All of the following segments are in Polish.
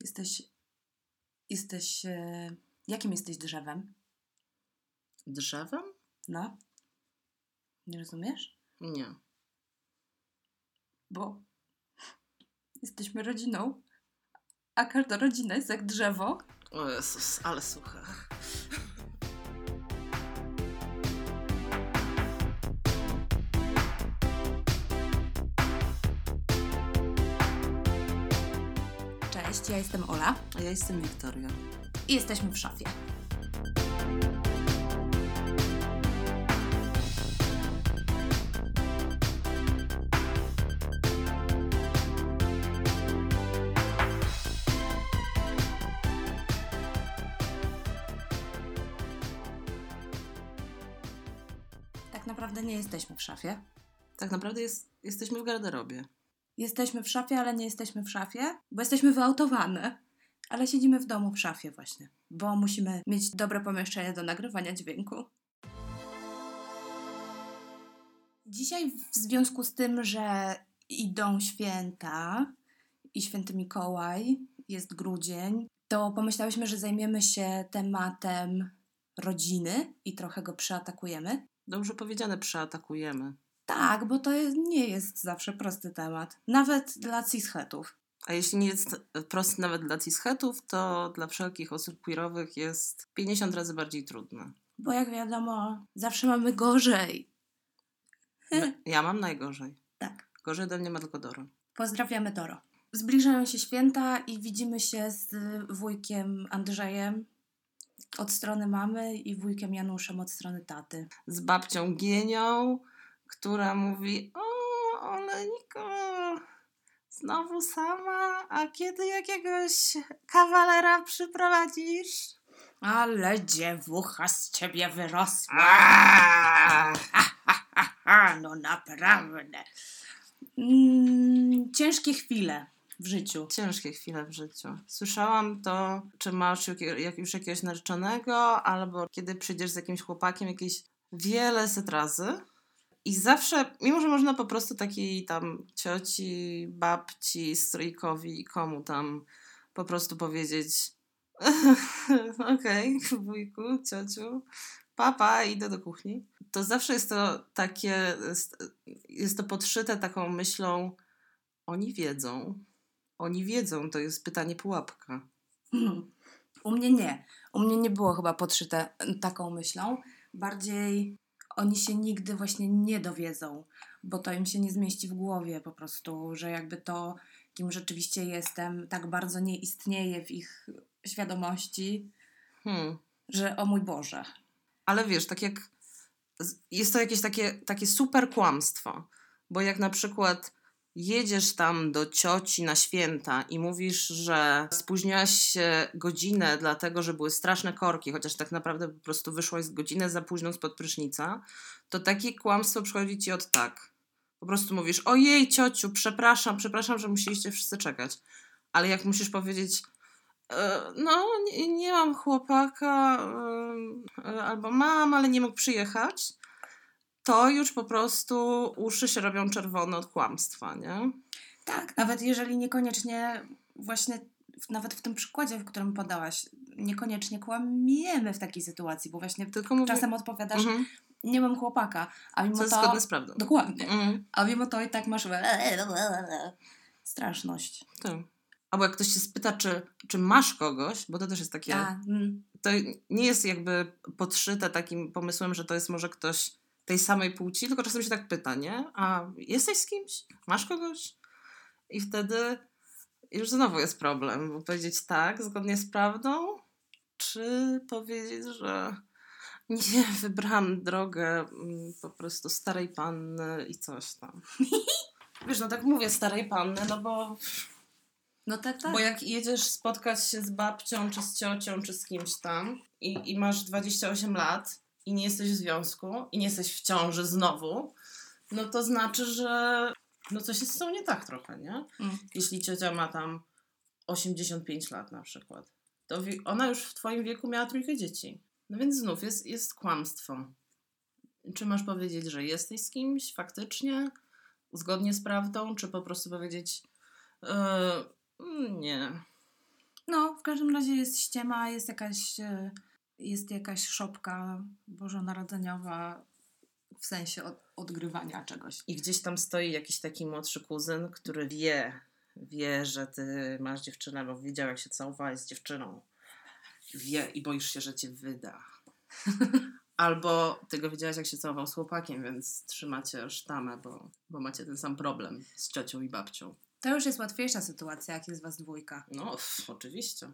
Jesteś. Jesteś. E, jakim jesteś drzewem? Drzewem? No. Nie rozumiesz? Nie. Bo jesteśmy rodziną, a każda rodzina jest jak drzewo. O Jezus, ale suche. Ja jestem Ola A ja jestem Wiktoria. i jesteśmy w szafie. Tak naprawdę nie jesteśmy w szafie. Tak naprawdę jest, jesteśmy w garderobie. Jesteśmy w szafie, ale nie jesteśmy w szafie, bo jesteśmy wyautowane. Ale siedzimy w domu w szafie właśnie, bo musimy mieć dobre pomieszczenie do nagrywania dźwięku. Dzisiaj w związku z tym, że idą święta i święty Mikołaj, jest grudzień, to pomyślałyśmy, że zajmiemy się tematem rodziny i trochę go przeatakujemy. Dobrze powiedziane, przeatakujemy. Tak, bo to jest, nie jest zawsze prosty temat. Nawet dla cishetów. A jeśli nie jest prosty nawet dla cischetów, to dla wszelkich osób queerowych jest 50 razy bardziej trudny. Bo jak wiadomo, zawsze mamy gorzej. Ja mam najgorzej. Tak. Gorzej ode mnie ma tylko Doro. Pozdrawiamy Doro. Zbliżają się święta i widzimy się z wujkiem Andrzejem od strony mamy i wujkiem Januszem od strony taty. Z babcią Gienią, która mówi o, Oleńko, znowu sama, a kiedy jakiegoś kawalera przyprowadzisz? Ale dziewucha z ciebie wyrosła. A, no naprawdę. Mm, ciężkie chwile w życiu. Ciężkie chwile w życiu. Słyszałam to, czy masz już jakiegoś narzeczonego, albo kiedy przyjdziesz z jakimś chłopakiem jakieś wiele set razy. I zawsze, mimo że można po prostu takiej tam cioci, babci, strójkowi, komu tam po prostu powiedzieć okej, wujku, ciociu, papa, idę do kuchni. To zawsze jest to takie, jest to podszyte taką myślą, oni wiedzą, oni wiedzą, to jest pytanie pułapka. Hmm. U mnie nie. U mnie nie było chyba podszyte taką myślą. Bardziej oni się nigdy właśnie nie dowiedzą, bo to im się nie zmieści w głowie po prostu, że jakby to, kim rzeczywiście jestem, tak bardzo nie istnieje w ich świadomości, Hmm. że o mój Boże. Ale wiesz, tak jak jest to jakieś takie, takie super kłamstwo, bo jak na przykład jedziesz tam do cioci na święta i mówisz, że spóźniłaś się godzinę dlatego, że były straszne korki, chociaż tak naprawdę po prostu wyszłaś godzinę za późno spod prysznica, to takie kłamstwo przychodzi ci od tak. Po prostu mówisz, ojej ciociu, przepraszam, przepraszam, że musieliście wszyscy czekać. Ale jak musisz powiedzieć, E, No, nie, nie mam chłopaka, e, e, albo mam, ale nie mógł przyjechać, to już po prostu uszy się robią czerwone od kłamstwa, nie? Tak, nawet jeżeli niekoniecznie właśnie nawet w tym przykładzie, w którym podałaś, niekoniecznie kłamiemy w takiej sytuacji, bo właśnie Tylko mówię, czasem odpowiadasz, mhm, nie mam chłopaka, a mimo co jest to... zgodne z prawdą. Dokładnie. Mhm, A mimo to i tak masz straszność. tak. Albo jak ktoś się spyta, czy, czy masz kogoś, bo to też jest takie, A, mm, to nie jest jakby podszyte takim pomysłem, że to jest może ktoś tej samej płci, tylko czasem się tak pyta, nie? A jesteś z kimś? Masz kogoś? I wtedy już znowu jest problem, bo powiedzieć tak, zgodnie z prawdą, czy powiedzieć, że nie, wybrałam drogę mm, po prostu starej panny i coś tam. Wiesz, no tak mówię starej panny, no bo no tak, tak. bo jak jedziesz spotkać się z babcią, czy z ciocią, czy z kimś tam i, i masz 28 lat i nie jesteś w związku i nie jesteś w ciąży znowu, no to znaczy, że no coś jest z tą nie tak trochę, nie? Mm. Jeśli ciocia ma tam 85 lat na przykład, to ona już w twoim wieku miała trójkę dzieci. No więc znów jest, jest kłamstwo. Czy masz powiedzieć, że jesteś z kimś faktycznie, zgodnie z prawdą, czy po prostu powiedzieć, Mm, Nie. No, w każdym razie jest ściema, jest jakaś, e, jest jakaś szopka bożonarodzeniowa w sensie od, odgrywania czegoś. I gdzieś tam stoi jakiś taki młodszy kuzyn, który wie, wie, że ty masz dziewczynę, bo widział jak się całowałeś z dziewczyną. Wie i boisz się, że cię wyda. Albo ty go widziałaś jak się całował z chłopakiem, więc trzymacie sztamę, bo, bo macie ten sam problem z ciocią i babcią. To już jest łatwiejsza sytuacja, jak jest was dwójka. No, pff, oczywiście.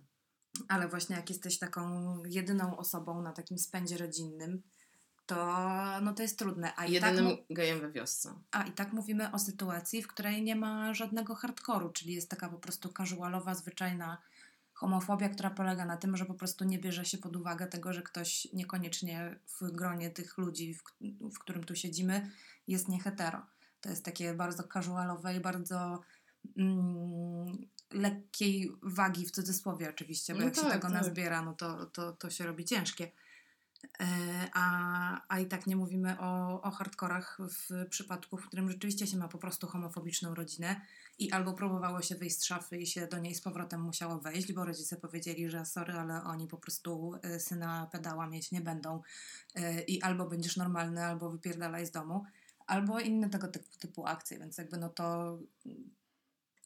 Ale właśnie jak jesteś taką jedyną osobą na takim spędzie rodzinnym, to, no to jest trudne. A i, tak, Jedynym gejem we wiosce. a i tak mówimy o sytuacji, w której nie ma żadnego hardkoru, czyli jest taka po prostu casualowa, zwyczajna homofobia, która polega na tym, że po prostu nie bierze się pod uwagę tego, że ktoś niekoniecznie w gronie tych ludzi, w, w którym tu siedzimy, jest nie hetero. To jest takie bardzo casualowe i bardzo mm, lekkiej wagi, w cudzysłowie oczywiście, bo No jak się tak, tego tak. nazbiera, no to, to, to się robi ciężkie. E, A, a i tak nie mówimy o, o hardkorach w przypadku, w którym rzeczywiście się ma po prostu homofobiczną rodzinę i albo próbowało się wyjść z szafy i się do niej z powrotem musiało wejść, bo rodzice powiedzieli, że sorry, ale oni po prostu e, syna pedała mieć nie będą E, i albo będziesz normalny, albo wypierdalaj z domu, albo inne tego typu, typu akcje, więc jakby no to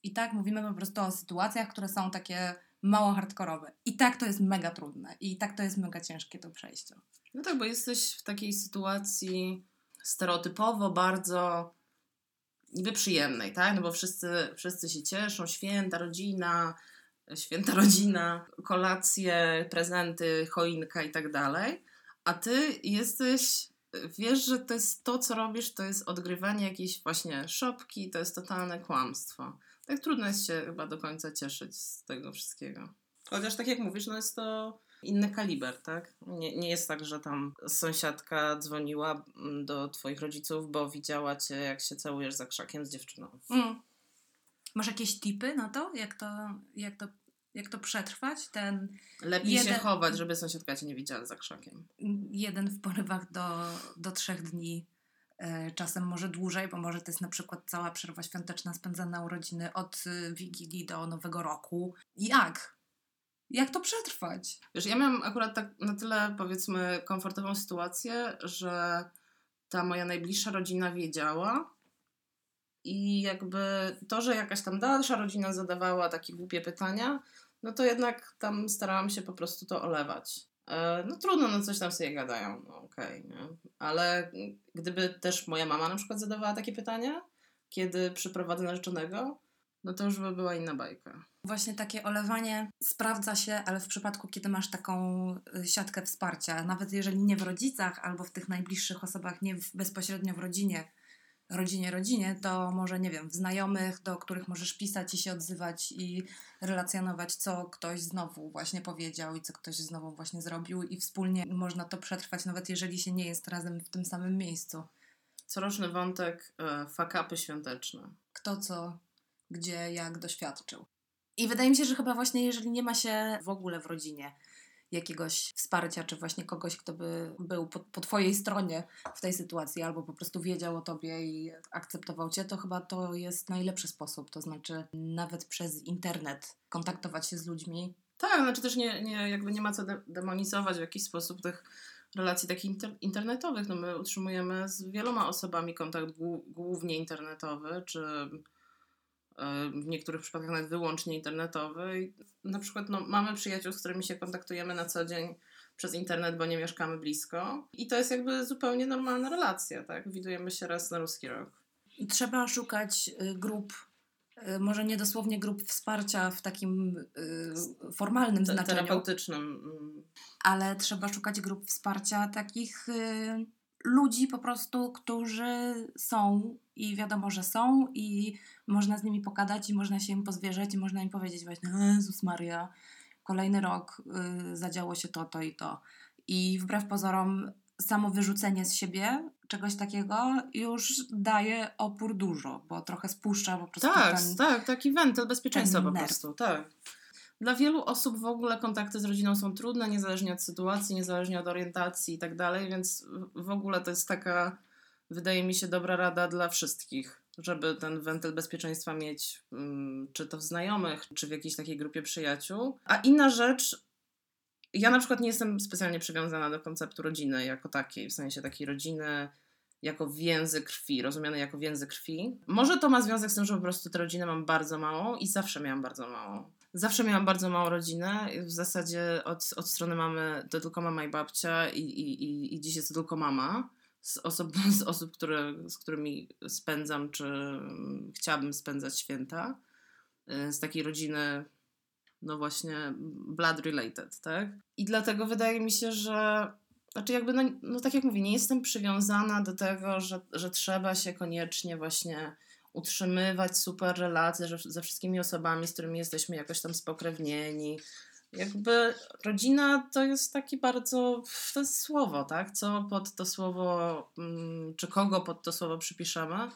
i tak mówimy po prostu o sytuacjach, które są takie mało hardkorowe. I tak to jest mega trudne i tak to jest mega ciężkie do przejścia. No tak, bo jesteś w takiej sytuacji stereotypowo bardzo niby przyjemnej, tak? No bo wszyscy, wszyscy się cieszą, święta, rodzina, święta rodzina, kolacje, prezenty, choinka i tak dalej. A ty jesteś, wiesz, że to jest to, co robisz, to jest odgrywanie jakiejś właśnie szopki, to jest totalne kłamstwo. Tak trudno jest się chyba do końca cieszyć z tego wszystkiego. Chociaż tak jak mówisz, no jest to inny kaliber, tak? Nie, nie jest tak, że tam sąsiadka dzwoniła mm, do twoich rodziców, bo widziała cię, jak się całujesz za krzakiem z dziewczyną. Mm. Masz jakieś tipy na to, jak to, jak to, jak to przetrwać? Ten Lepiej się Jeden- chować, żeby sąsiadka cię nie widziała za krzakiem. jeden w porywach do, do trzech dni, czasem może dłużej, bo może to jest na przykład cała przerwa świąteczna spędzana u rodziny od Wigilii do Nowego Roku. Jak? Jak to przetrwać? Wiesz, ja miałam akurat tak na tyle, powiedzmy, komfortową sytuację, że ta moja najbliższa rodzina wiedziała i jakby to, że jakaś tam dalsza rodzina zadawała takie głupie pytania, no to jednak tam starałam się po prostu to olewać. E, No trudno, no coś tam sobie gadają, no okej, nie? Ale gdyby też moja mama na przykład zadawała takie pytania, kiedy przyprowadzę narzeczonego, no to już by była inna bajka. Właśnie takie olewanie sprawdza się, ale w przypadku, kiedy masz taką y, siatkę wsparcia, nawet jeżeli nie w rodzicach albo w tych najbliższych osobach, nie w, bezpośrednio w rodzinie, rodzinie, rodzinie, to może, nie wiem, w znajomych, do których możesz pisać i się odzywać i relacjonować, co ktoś znowu właśnie powiedział i co ktoś znowu właśnie zrobił i wspólnie można to przetrwać, nawet jeżeli się nie jest razem w tym samym miejscu. Coroczny wątek, e, fakapy świąteczne. kto co, gdzie, jak doświadczył. I wydaje mi się, że chyba właśnie jeżeli nie ma się w ogóle w rodzinie jakiegoś wsparcia, czy właśnie kogoś, kto by był po, po twojej stronie w tej sytuacji, albo po prostu wiedział o tobie i akceptował cię, to chyba to jest najlepszy sposób. To znaczy nawet przez internet kontaktować się z ludźmi. Tak, znaczy też nie, nie, jakby nie ma co de- demonizować w jakiś sposób tych relacji takich inter- internetowych. No my utrzymujemy z wieloma osobami kontakt głównie internetowy, czy w niektórych przypadkach nawet wyłącznie internetowy. I na przykład no, mamy przyjaciół, z którymi się kontaktujemy na co dzień przez internet, bo nie mieszkamy blisko. I to jest jakby zupełnie normalna relacja, tak? Widujemy się raz na ruski rok. I trzeba szukać y, grup, y, może nie dosłownie grup wsparcia w takim y, formalnym znaczeniu. Terapeutycznym. mm, ale trzeba szukać grup wsparcia takich ludzi po prostu, którzy są i wiadomo, że są i można z nimi pogadać i można się im pozwierzać i można im powiedzieć właśnie Jezus Maria, kolejny rok y, zadziało się to, to i to. I wbrew pozorom samo wyrzucenie z siebie czegoś takiego już daje opór dużo, bo trochę spuszcza po prostu Tak, ten... tak, taki wentyl bezpieczeństwa po prostu, tak. Dla wielu osób w ogóle kontakty z rodziną są trudne, niezależnie od sytuacji, niezależnie od orientacji i tak dalej, więc w- ogóle to jest taka, wydaje mi się, dobra rada dla wszystkich. żeby ten wentyl bezpieczeństwa mieć, mm, czy to w znajomych, czy w jakiejś takiej grupie przyjaciół. A inna rzecz, ja na przykład nie jestem specjalnie przywiązana do konceptu rodziny jako takiej, w sensie takiej rodziny jako więzy krwi, rozumiane jako więzy krwi. Może to ma związek z tym, że po prostu tę rodzinę mam bardzo małą i zawsze miałam bardzo małą. Zawsze miałam bardzo małą rodzinę. W zasadzie od, od strony mamy to tylko mama i babcia i, i, i, i dziś jest to tylko mama. Z osób, z osób które, z którymi spędzam, czy chciałabym spędzać święta. Y, z takiej rodziny, no właśnie, blood related, tak? I dlatego wydaje mi się, że znaczy jakby, no, no tak jak mówię, nie jestem przywiązana do tego, że, że trzeba się koniecznie właśnie utrzymywać super relacje ze wszystkimi osobami, z którymi jesteśmy jakoś tam spokrewnieni. Jakby rodzina to jest taki bardzo, to jest słowo, tak? Co pod to słowo, mm, czy kogo pod to słowo przypiszemy,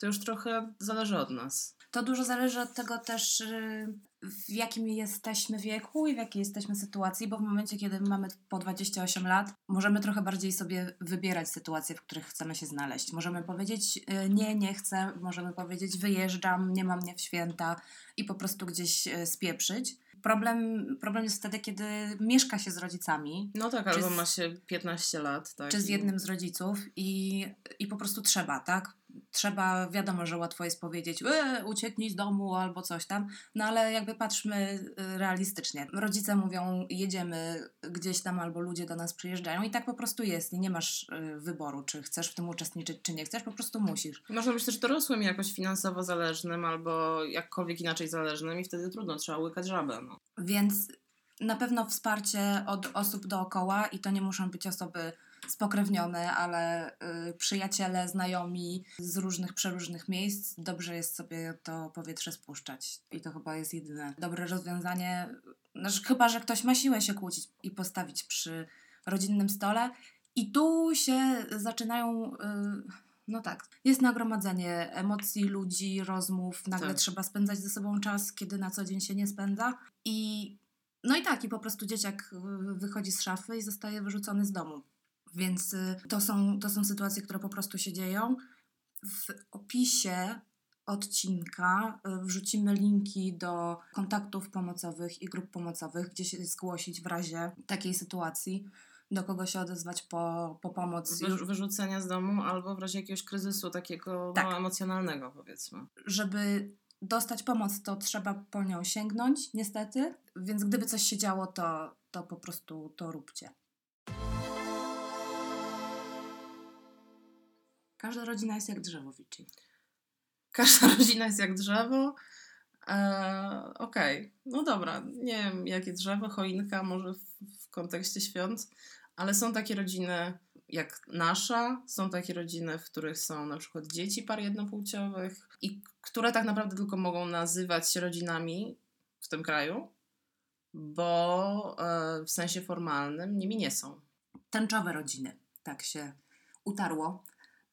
to już trochę zależy od nas. To dużo zależy od tego też, y, w jakim jesteśmy wieku i w jakiej jesteśmy sytuacji, bo w momencie, kiedy mamy po 28 lat, możemy trochę bardziej sobie wybierać sytuacje, w których chcemy się znaleźć. Możemy powiedzieć y, nie, nie chcę, możemy powiedzieć wyjeżdżam, nie mam mnie w święta i po prostu gdzieś y, spieprzyć. Problem, problem jest wtedy, kiedy mieszka się z rodzicami. No tak, albo z, ma się 15 lat. Tak? Czy z jednym z rodziców i, i po prostu trzeba, tak? Trzeba, wiadomo, że łatwo jest powiedzieć, e, ucieknij z domu albo coś tam, no ale jakby patrzmy y, realistycznie. Rodzice mówią, jedziemy gdzieś tam albo ludzie do nas przyjeżdżają i tak po prostu jest i nie masz y, wyboru, czy chcesz w tym uczestniczyć, czy nie chcesz, po prostu musisz. Można być też dorosłym jakoś finansowo zależnym albo jakkolwiek inaczej zależnym i wtedy trudno, trzeba łykać żabę. No. Więc na pewno wsparcie od osób dookoła i to nie muszą być osoby spokrewnione, ale y, przyjaciele, znajomi z różnych, przeróżnych miejsc, dobrze jest sobie to powietrze spuszczać. I to chyba jest jedyne dobre rozwiązanie. Znaczy, chyba, że ktoś ma siłę się kłócić i postawić przy rodzinnym stole. I tu się zaczynają. Y, no tak, jest nagromadzenie emocji, ludzi, rozmów, nagle tak. trzeba spędzać ze sobą czas, kiedy na co dzień się nie spędza. I no i tak, i po prostu dzieciak y, wychodzi z szafy i zostaje wyrzucony z domu. Więc y, to są, to są sytuacje, które po prostu się dzieją. W opisie odcinka y, wrzucimy linki do kontaktów pomocowych i grup pomocowych, gdzie się zgłosić w razie takiej sytuacji, do kogo się odezwać po, po pomoc. Wy, wyrzucenia z domu albo w razie jakiegoś kryzysu takiego tak. no, emocjonalnego, powiedzmy. Żeby dostać pomoc, to trzeba po nią sięgnąć, niestety. Więc gdyby coś się działo, to, to po prostu to róbcie. Każda rodzina jest jak drzewo, Vici. Każda rodzina jest jak drzewo. Eee, Okej, okay. no dobra. Nie wiem, jakie drzewo, choinka, może w, w kontekście świąt, ale są takie rodziny jak nasza, są takie rodziny, w których są na przykład dzieci par jednopłciowych i które tak naprawdę tylko mogą nazywać się rodzinami w tym kraju, bo e, w sensie formalnym nimi nie są. Tęczowe rodziny, tak się utarło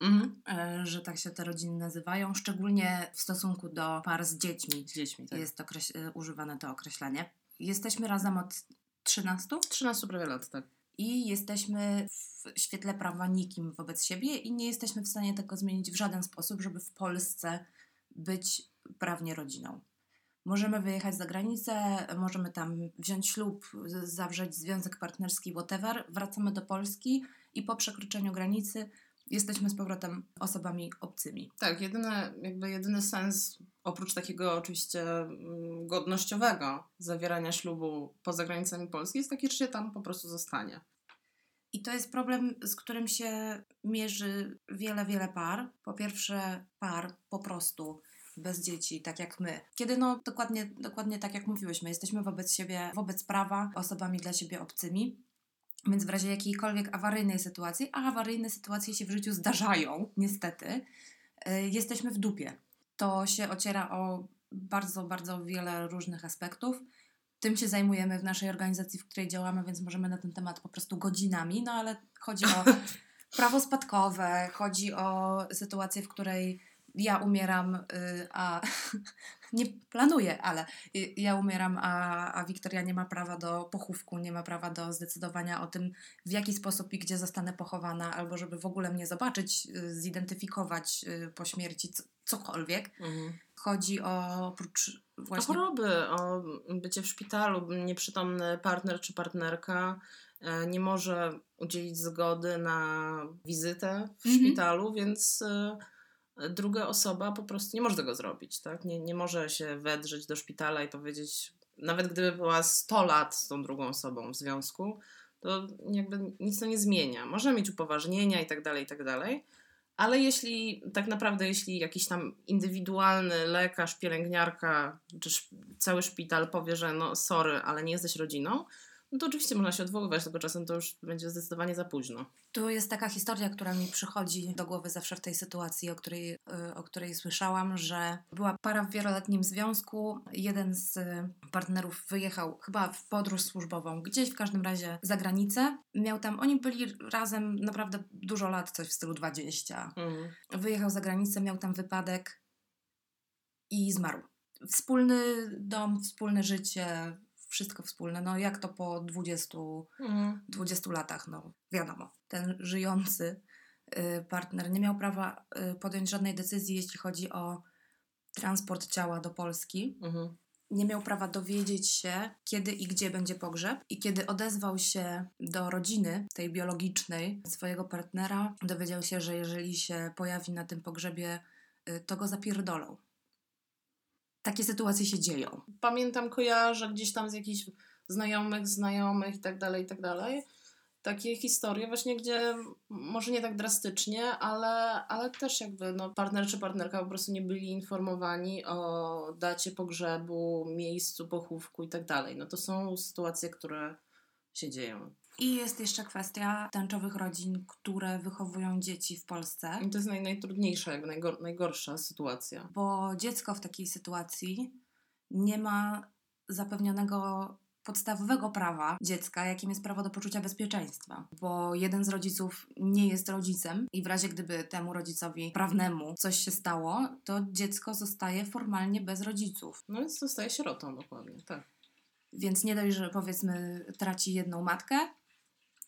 Mhm. E, że tak się te rodziny nazywają, szczególnie w stosunku do par z dziećmi. Z dziećmi, tak. Jest okreś- e, używane to określenie. Jesteśmy razem od 13? 13 prawie lat, tak. I jesteśmy w świetle prawa nikim wobec siebie i nie jesteśmy w stanie tego zmienić w żaden sposób, żeby w Polsce być prawnie rodziną. Możemy wyjechać za granicę, możemy tam wziąć ślub, zawrzeć związek partnerski, whatever. Wracamy do Polski i po przekroczeniu granicy jesteśmy z powrotem osobami obcymi. Tak, jedyny, jakby jedyny sens, oprócz takiego oczywiście mm, godnościowego zawierania ślubu poza granicami Polski, jest taki, że się tam po prostu zostanie. I to jest problem, z którym się mierzy wiele, wiele par. Po pierwsze, par po prostu bez dzieci, tak jak my. Kiedy no dokładnie, dokładnie tak jak mówiłyśmy, jesteśmy wobec siebie, wobec prawa, osobami dla siebie obcymi. Więc w razie jakiejkolwiek awaryjnej sytuacji, a awaryjne sytuacje się w życiu zdarzają, niestety, y, jesteśmy w dupie. To się ociera o bardzo, bardzo wiele różnych aspektów. Tym się zajmujemy w naszej organizacji, w której działamy, więc możemy na ten temat po prostu godzinami, no ale chodzi o prawo spadkowe, chodzi o sytuację, w której ja umieram, y, a nie planuję, ale y, ja umieram, a, a Wiktoria nie ma prawa do pochówku, nie ma prawa do zdecydowania o tym, w jaki sposób i gdzie zostanę pochowana, albo żeby w ogóle mnie zobaczyć, y, zidentyfikować po śmierci, co, cokolwiek. Mhm. Chodzi o oprócz właśnie... O choroby, o bycie w szpitalu, nieprzytomny partner czy partnerka e, nie może udzielić zgody na wizytę w mhm. szpitalu, więc e, druga osoba po prostu nie może tego zrobić, tak? Nie, nie może się wedrzeć do szpitala i powiedzieć, nawet gdyby była 100 lat z tą drugą osobą w związku, to jakby nic to nie zmienia. Może mieć upoważnienia i tak dalej, i tak dalej, ale jeśli tak naprawdę, jeśli jakiś tam indywidualny lekarz, pielęgniarka czy cały szpital powie, że no sorry, ale nie jesteś rodziną, no to oczywiście można się odwoływać, tylko czasem to już będzie zdecydowanie za późno. Tu jest taka historia, która mi przychodzi do głowy zawsze w tej sytuacji, o której, y, o której słyszałam, że była para w wieloletnim związku. Jeden z partnerów wyjechał chyba w podróż służbową, gdzieś w każdym razie za granicę. Miał tam, oni byli razem naprawdę dużo lat, coś w stylu 20. Mhm. Wyjechał za granicę, miał tam wypadek i zmarł. Wspólny dom, wspólne życie, wszystko wspólne. No jak to po 20, mhm. 20 latach, no wiadomo. Ten żyjący y, partner nie miał prawa y, podjąć żadnej decyzji, jeśli chodzi o transport ciała do Polski. Mhm. Nie miał prawa dowiedzieć się, kiedy i gdzie będzie pogrzeb. I kiedy odezwał się do rodziny, tej biologicznej, swojego partnera, dowiedział się, że jeżeli się pojawi na tym pogrzebie, y, to go zapierdolą takie sytuacje się dzieją. Pamiętam, kojarzę gdzieś tam z jakichś znajomych, znajomych i tak dalej, i tak dalej. Takie historie właśnie, gdzie może nie tak drastycznie, ale, ale też jakby no, partner czy partnerka po prostu nie byli informowani o dacie pogrzebu, miejscu pochówku i tak dalej. No to są sytuacje, które się dzieją. I jest jeszcze kwestia tęczowych rodzin, które wychowują dzieci w Polsce. I to jest naj, najtrudniejsza, jakby najgor, najgorsza sytuacja. Bo dziecko w takiej sytuacji nie ma zapewnionego podstawowego prawa dziecka, jakim jest prawo do poczucia bezpieczeństwa. Bo jeden z rodziców nie jest rodzicem i w razie gdyby temu rodzicowi prawnemu coś się stało, to dziecko zostaje formalnie bez rodziców. No więc zostaje sierotą dokładnie, tak. Więc nie dość, że powiedzmy traci jedną matkę,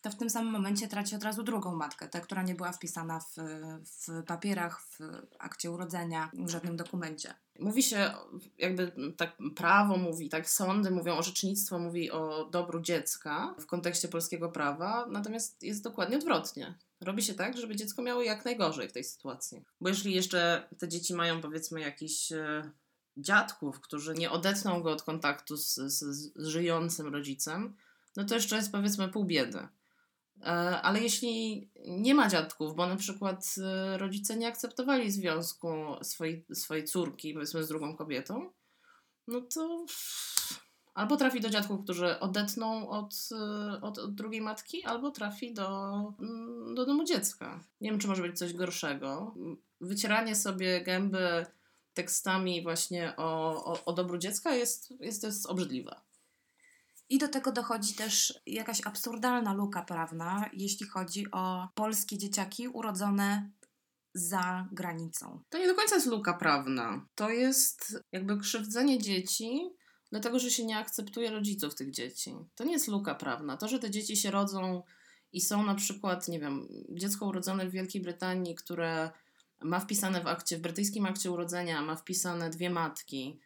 to w tym samym momencie traci od razu drugą matkę, tę, która nie była wpisana w, w papierach, w akcie urodzenia, w żadnym dokumencie. Mówi się, jakby tak prawo mówi, tak sądy mówią, orzecznictwo mówi o dobru dziecka w kontekście polskiego prawa, natomiast jest dokładnie odwrotnie. Robi się tak, żeby dziecko miało jak najgorzej w tej sytuacji. Bo jeśli jeszcze te dzieci mają powiedzmy jakiś e, dziadków, którzy nie odetną go od kontaktu z, z, z żyjącym rodzicem, no to jeszcze jest powiedzmy pół biedy. E, ale jeśli nie ma dziadków, bo na przykład e, rodzice nie akceptowali związku swojej, swojej córki, powiedzmy, z drugą kobietą, no to albo trafi do dziadków, którzy odetną od, e, od, od, drugiej matki, albo trafi do, mm, do domu dziecka. Nie wiem, czy może być coś gorszego. Wycieranie sobie gęby tekstami właśnie o, o, o dobru dziecka jest, jest, jest obrzydliwe. I do tego dochodzi też jakaś absurdalna luka prawna, jeśli chodzi o polskie dzieciaki urodzone za granicą. To nie do końca jest luka prawna. To jest jakby krzywdzenie dzieci, dlatego że się nie akceptuje rodziców tych dzieci. To nie jest luka prawna. To, że te dzieci się rodzą i są na przykład, nie wiem, dziecko urodzone w Wielkiej Brytanii, które ma wpisane w akcie, w brytyjskim akcie urodzenia, ma wpisane dwie matki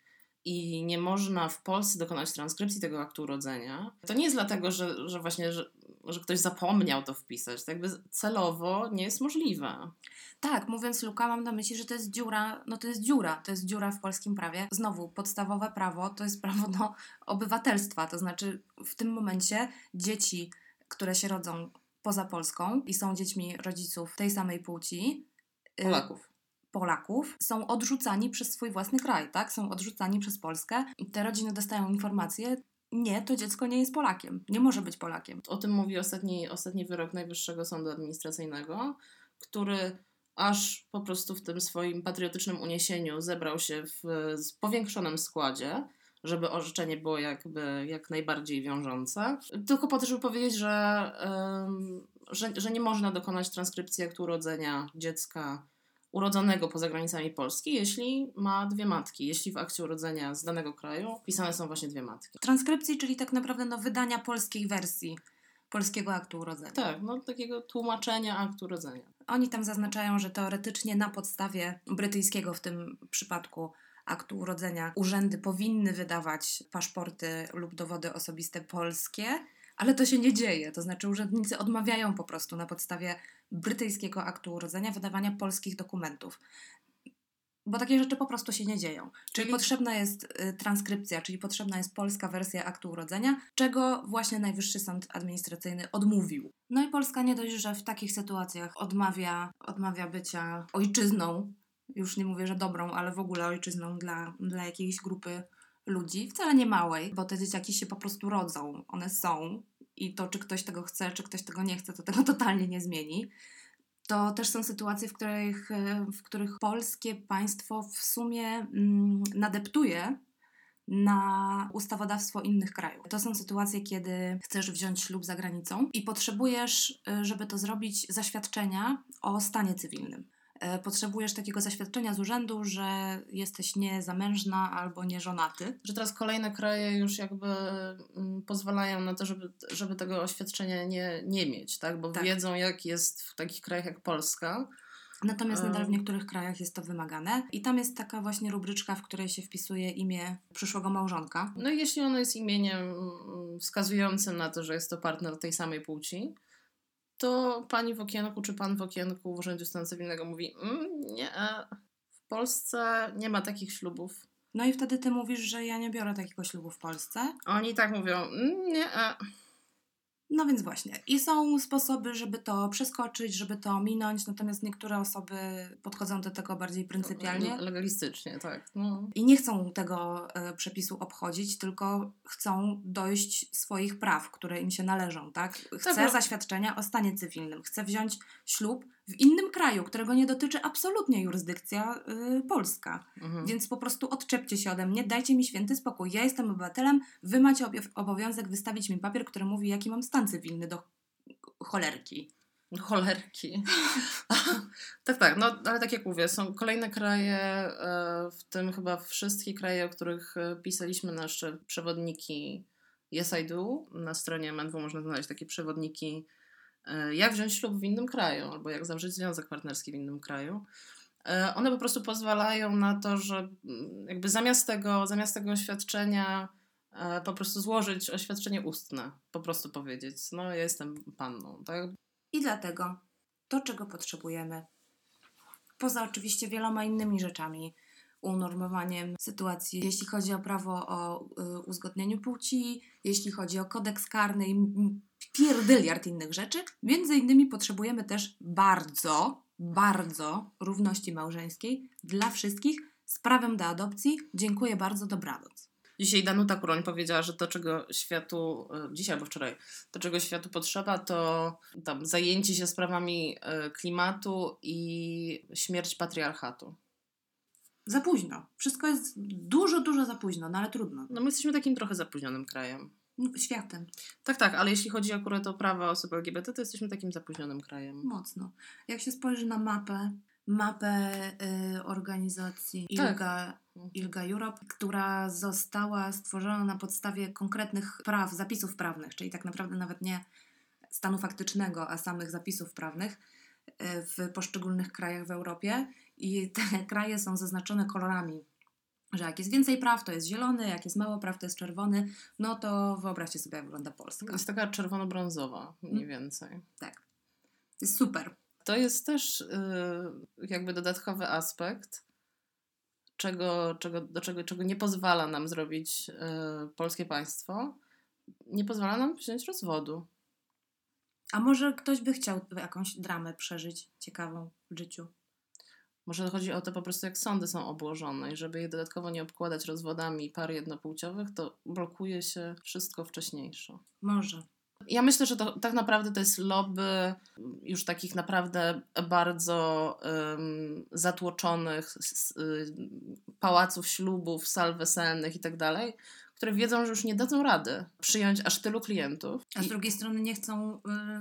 i nie można w Polsce dokonać transkrypcji tego aktu urodzenia, to nie jest dlatego, że, że właśnie, że, że ktoś zapomniał to wpisać. To jakby celowo nie jest możliwe. Tak, mówiąc Luka, mam na myśli, że to jest dziura, no to jest dziura, to jest dziura w polskim prawie. Znowu, podstawowe prawo to jest prawo do obywatelstwa, to znaczy w tym momencie dzieci, które się rodzą poza Polską i są dziećmi rodziców tej samej płci, y, Polaków. Polaków są odrzucani przez swój własny kraj, tak? Są odrzucani przez Polskę. Te rodziny dostają informację, nie, to dziecko nie jest Polakiem, nie może być Polakiem. O tym mówi ostatni, ostatni wyrok Najwyższego Sądu Administracyjnego, który aż po prostu w tym swoim patriotycznym uniesieniu zebrał się w, w powiększonym składzie, żeby orzeczenie było jakby jak najbardziej wiążące. Tylko po to, żeby powiedzieć, że, że, że nie można dokonać transkrypcji aktu urodzenia dziecka urodzonego poza granicami Polski, jeśli ma dwie matki. Jeśli w akcie urodzenia z danego kraju wpisane są właśnie dwie matki. Transkrypcji, czyli tak naprawdę no, wydania polskiej wersji polskiego aktu urodzenia. Tak, no takiego tłumaczenia aktu urodzenia. Oni tam zaznaczają, że teoretycznie na podstawie brytyjskiego w tym przypadku aktu urodzenia urzędy powinny wydawać paszporty lub dowody osobiste polskie, ale to się nie dzieje. To znaczy urzędnicy odmawiają po prostu na podstawie brytyjskiego aktu urodzenia wydawania polskich dokumentów. Bo takie rzeczy po prostu się nie dzieją. Czyli, czyli potrzebna jest y, transkrypcja, czyli potrzebna jest polska wersja aktu urodzenia, czego właśnie Najwyższy Sąd Administracyjny odmówił. No i Polska nie dość, że w takich sytuacjach odmawia, odmawia bycia ojczyzną, już nie mówię, że dobrą, ale w ogóle ojczyzną dla, dla jakiejś grupy ludzi, wcale nie małej, bo te dzieciaki się po prostu rodzą, one są i to, czy ktoś tego chce, czy ktoś tego nie chce, to tego totalnie nie zmieni. To też są sytuacje, w których, w których polskie państwo w sumie mm, nadeptuje na ustawodawstwo innych krajów. To są sytuacje, kiedy chcesz wziąć ślub za granicą i potrzebujesz, żeby to zrobić, zaświadczenia o stanie cywilnym. E, potrzebujesz takiego zaświadczenia z urzędu, że jesteś niezamężna albo nieżonaty. Że teraz kolejne kraje już jakby mm, pozwalają na to, żeby, żeby tego oświadczenia nie, nie mieć, tak? Bo tak. wiedzą, jak jest w takich krajach jak Polska. Natomiast nadal w niektórych krajach jest to wymagane i tam jest taka właśnie rubryczka, w której się wpisuje imię przyszłego małżonka. No i jeśli ono jest imieniem mm, wskazującym na to, że jest to partner tej samej płci, to pani w okienku czy pan w okienku w Urzędzie Stanu Cywilnego mówi mm, nie, w Polsce nie ma takich ślubów. No i wtedy ty mówisz, że ja nie biorę takiego ślubu w Polsce. Oni tak mówią, mm, nie, no więc właśnie. I są sposoby, żeby to przeskoczyć, żeby to minąć, natomiast niektóre osoby podchodzą do tego bardziej pryncypialnie. Legalistycznie, tak. No. I nie chcą tego e, przepisu obchodzić, tylko chcą dojść swoich praw, które im się należą, tak? Chcę tak, zaświadczenia o stanie cywilnym, chcę wziąć ślub w innym kraju, którego nie dotyczy absolutnie jurysdykcja y, polska. Mhm. Więc po prostu odczepcie się ode mnie, dajcie mi święty spokój. Ja jestem obywatelem, wy macie obowiązek wystawić mi papier, który mówi, jaki mam stan cywilny do cholerki. Cholerki. tak, tak, no ale tak jak mówię, są kolejne kraje, e, w tym chyba wszystkie kraje, o których e, pisaliśmy nasze przewodniki Yes I Do. Na stronie MNW można znaleźć takie przewodniki jak wziąć ślub w innym kraju, albo jak zawrzeć związek partnerski w innym kraju. E, one po prostu pozwalają na to, że mm, jakby zamiast tego, zamiast tego oświadczenia e, po prostu złożyć oświadczenie ustne, po prostu powiedzieć, no ja jestem panną, tak? I dlatego to, czego potrzebujemy, poza oczywiście wieloma innymi rzeczami, unormowaniem sytuacji, jeśli chodzi o prawo o y, uzgodnieniu płci, jeśli chodzi o kodeks karny i pierdyliard innych rzeczy. Między innymi potrzebujemy też bardzo, bardzo równości małżeńskiej dla wszystkich z prawem do adopcji. Dziękuję bardzo, dobranoc. Dzisiaj Danuta Kuroń powiedziała, że to, czego światu, e, dzisiaj albo wczoraj, to, czego światu potrzeba, to tam zajęcie się sprawami e, klimatu i śmierć patriarchatu. Za późno. Wszystko jest dużo, dużo za późno, no ale trudno. No my jesteśmy takim trochę zapóźnionym krajem. Światem. Tak, tak, ale jeśli chodzi akurat o prawa osób LGBT, to jesteśmy takim zapóźnionym krajem. Mocno. Jak się spojrzy na mapę, mapę y, organizacji tak. ILGA, ILGA Europe, która została stworzona na podstawie konkretnych praw, zapisów prawnych, czyli tak naprawdę nawet nie stanu faktycznego, a samych zapisów prawnych y, w poszczególnych krajach w Europie i te kraje są zaznaczone kolorami że jak jest więcej praw, to jest zielony, jak jest mało praw, to jest czerwony, no to wyobraźcie sobie, jak wygląda Polska. Jest taka czerwono-brązowa, mniej mm. więcej. Tak. Jest super. To jest też yy, jakby dodatkowy aspekt, czego, czego, do czego, czego nie pozwala nam zrobić yy, polskie państwo. Nie pozwala nam wziąć rozwodu. A może ktoś by chciał jakąś dramę przeżyć ciekawą w życiu? Może chodzi o to po prostu, jak sądy są obłożone i żeby je dodatkowo nie obkładać rozwodami par jednopłciowych, to blokuje się wszystko wcześniejsze. Może. Ja myślę, że to tak naprawdę to jest lobby już takich naprawdę bardzo um, zatłoczonych y, pałaców ślubów, sal weselnych i tak dalej, które wiedzą, że już nie dadzą rady przyjąć aż tylu klientów. A z drugiej strony nie chcą,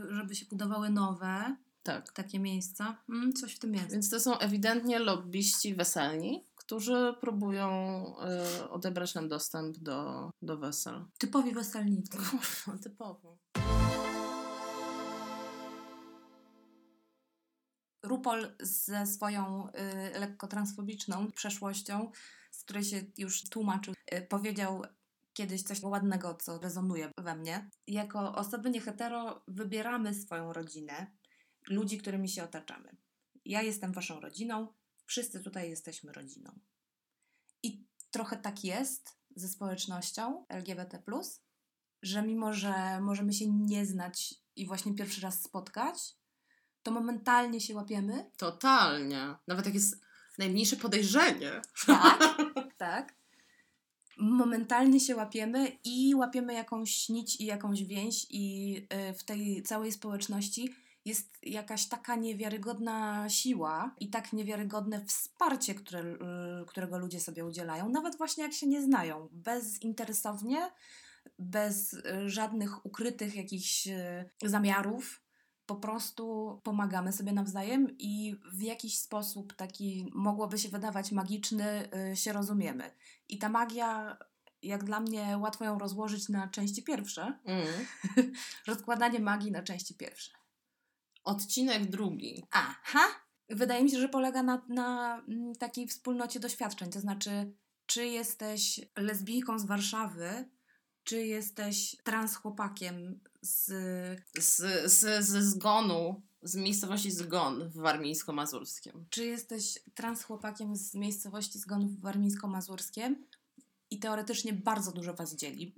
y, żeby się budowały nowe, Tak. takie miejsca. Mm, coś w tym jest. Więc to są ewidentnie lobbyści weselni, którzy próbują y, odebrać nam dostęp do, do wesel. Typowi weselnicy. Kurwa, typowo. RuPaul ze swoją y, lekko transfobiczną przeszłością, z której się już tłumaczył, y, powiedział kiedyś coś ładnego, co rezonuje we mnie. Jako osoby niehetero wybieramy swoją rodzinę, ludzi, którymi się otaczamy. Ja jestem waszą rodziną, wszyscy tutaj jesteśmy rodziną. I trochę tak jest ze społecznością LGBT, że mimo, że możemy się nie znać i właśnie pierwszy raz spotkać, to momentalnie się łapiemy. Totalnie. Nawet jak jest najmniejsze podejrzenie. Tak, tak. Momentalnie się łapiemy i łapiemy jakąś nić i jakąś więź, i y, w tej całej społeczności jest jakaś taka niewiarygodna siła i tak niewiarygodne wsparcie, które, y, którego ludzie sobie udzielają, nawet właśnie jak się nie znają, bezinteresownie, bez y, żadnych ukrytych jakichś zamiarów po prostu pomagamy sobie nawzajem i w jakiś sposób taki mogłoby się wydawać magiczny y, się rozumiemy. I ta magia, jak dla mnie, łatwo ją rozłożyć na części pierwsze. Mm. Rozkładanie magii na części pierwsze. Odcinek drugi. Aha! Wydaje mi się, że polega na, na mm, takiej wspólnocie doświadczeń. To znaczy, czy jesteś lesbijką z Warszawy, czy jesteś trans chłopakiem z... Z, z, ze zgonu, z miejscowości Zgon w Warmińsko-Mazurskiem. Czy jesteś trans chłopakiem z miejscowości Zgon w Warmińsko-Mazurskiem i teoretycznie bardzo dużo Was dzieli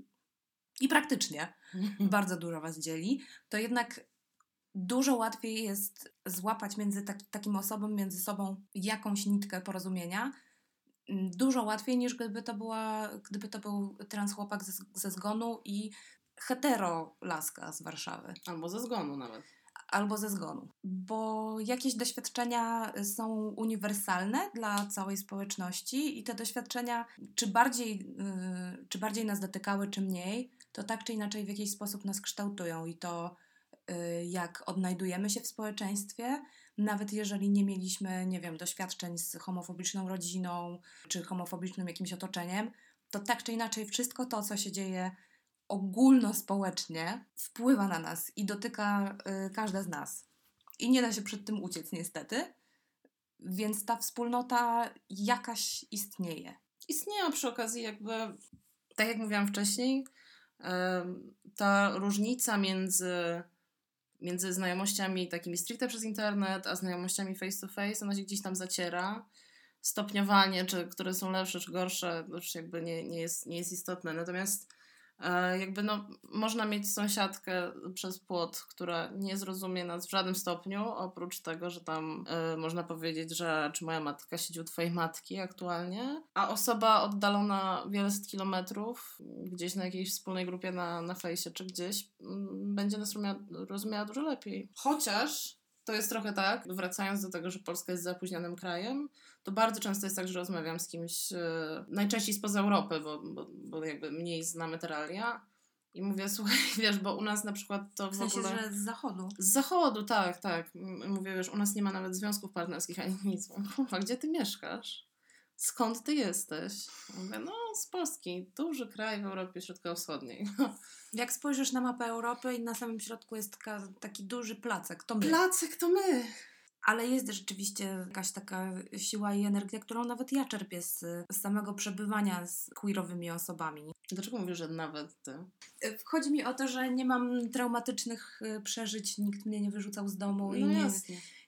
i praktycznie bardzo dużo Was dzieli, to jednak dużo łatwiej jest złapać między tak, takim osobom, między sobą jakąś nitkę porozumienia, mm, dużo łatwiej niż gdyby to, była, gdyby to był trans chłopak ze, ze zgonu i hetero laska z Warszawy. Albo ze zgonu nawet. Albo ze zgonu. Bo jakieś doświadczenia są uniwersalne dla całej społeczności i te doświadczenia, czy bardziej, yy, czy bardziej nas dotykały, czy mniej, to tak czy inaczej w jakiś sposób nas kształtują i to jak odnajdujemy się w społeczeństwie, nawet jeżeli nie mieliśmy, nie wiem, doświadczeń z homofobiczną rodziną, czy homofobicznym jakimś otoczeniem, to tak czy inaczej wszystko to, co się dzieje ogólnospołecznie wpływa na nas i dotyka y, każde z nas. I nie da się przed tym uciec, niestety. Więc ta wspólnota jakaś istnieje. Istnieje przy okazji, jakby, tak jak mówiłam wcześniej, y, ta różnica między, między znajomościami takimi stricte przez internet, a znajomościami face to face, ona się gdzieś tam zaciera. Stopniowanie, czy które są lepsze, czy gorsze, już jakby nie, nie, jest, nie jest istotne. Natomiast jakby no, można mieć sąsiadkę przez płot, która nie zrozumie nas w żadnym stopniu, oprócz tego, że tam y, można powiedzieć, że czy moja matka siedzi u twojej matki aktualnie, a osoba oddalona wiele set kilometrów, gdzieś na jakiejś wspólnej grupie na, na fejsie czy gdzieś, y, będzie nas rozumiała, rozumiała dużo lepiej. Chociaż to jest trochę tak, wracając do tego, że Polska jest zapóźnionym krajem, to bardzo często jest tak, że rozmawiam z kimś, yy, najczęściej spoza Europy, bo, bo, bo jakby mniej znamy te realia. I mówię, słuchaj, wiesz, bo u nas na przykład to w, w sensie, ogóle... że z zachodu. Z zachodu, tak, tak. Mówię, wiesz, u nas nie ma nawet związków partnerskich ani nic. Kurwa, gdzie ty mieszkasz? Skąd ty jesteś? Mówię, no z Polski, duży kraj w Europie Środkowo-Wschodniej. Jak spojrzysz na mapę Europy i na samym środku jest taka, taki duży placek, to my. Placek to my! Ale jest rzeczywiście jakaś taka siła i energia, którą nawet ja czerpię z, z samego przebywania z queerowymi osobami. Dlaczego mówisz, że nawet ty? Chodzi mi o to, że nie mam traumatycznych y, przeżyć, nikt mnie nie wyrzucał z domu no i nie,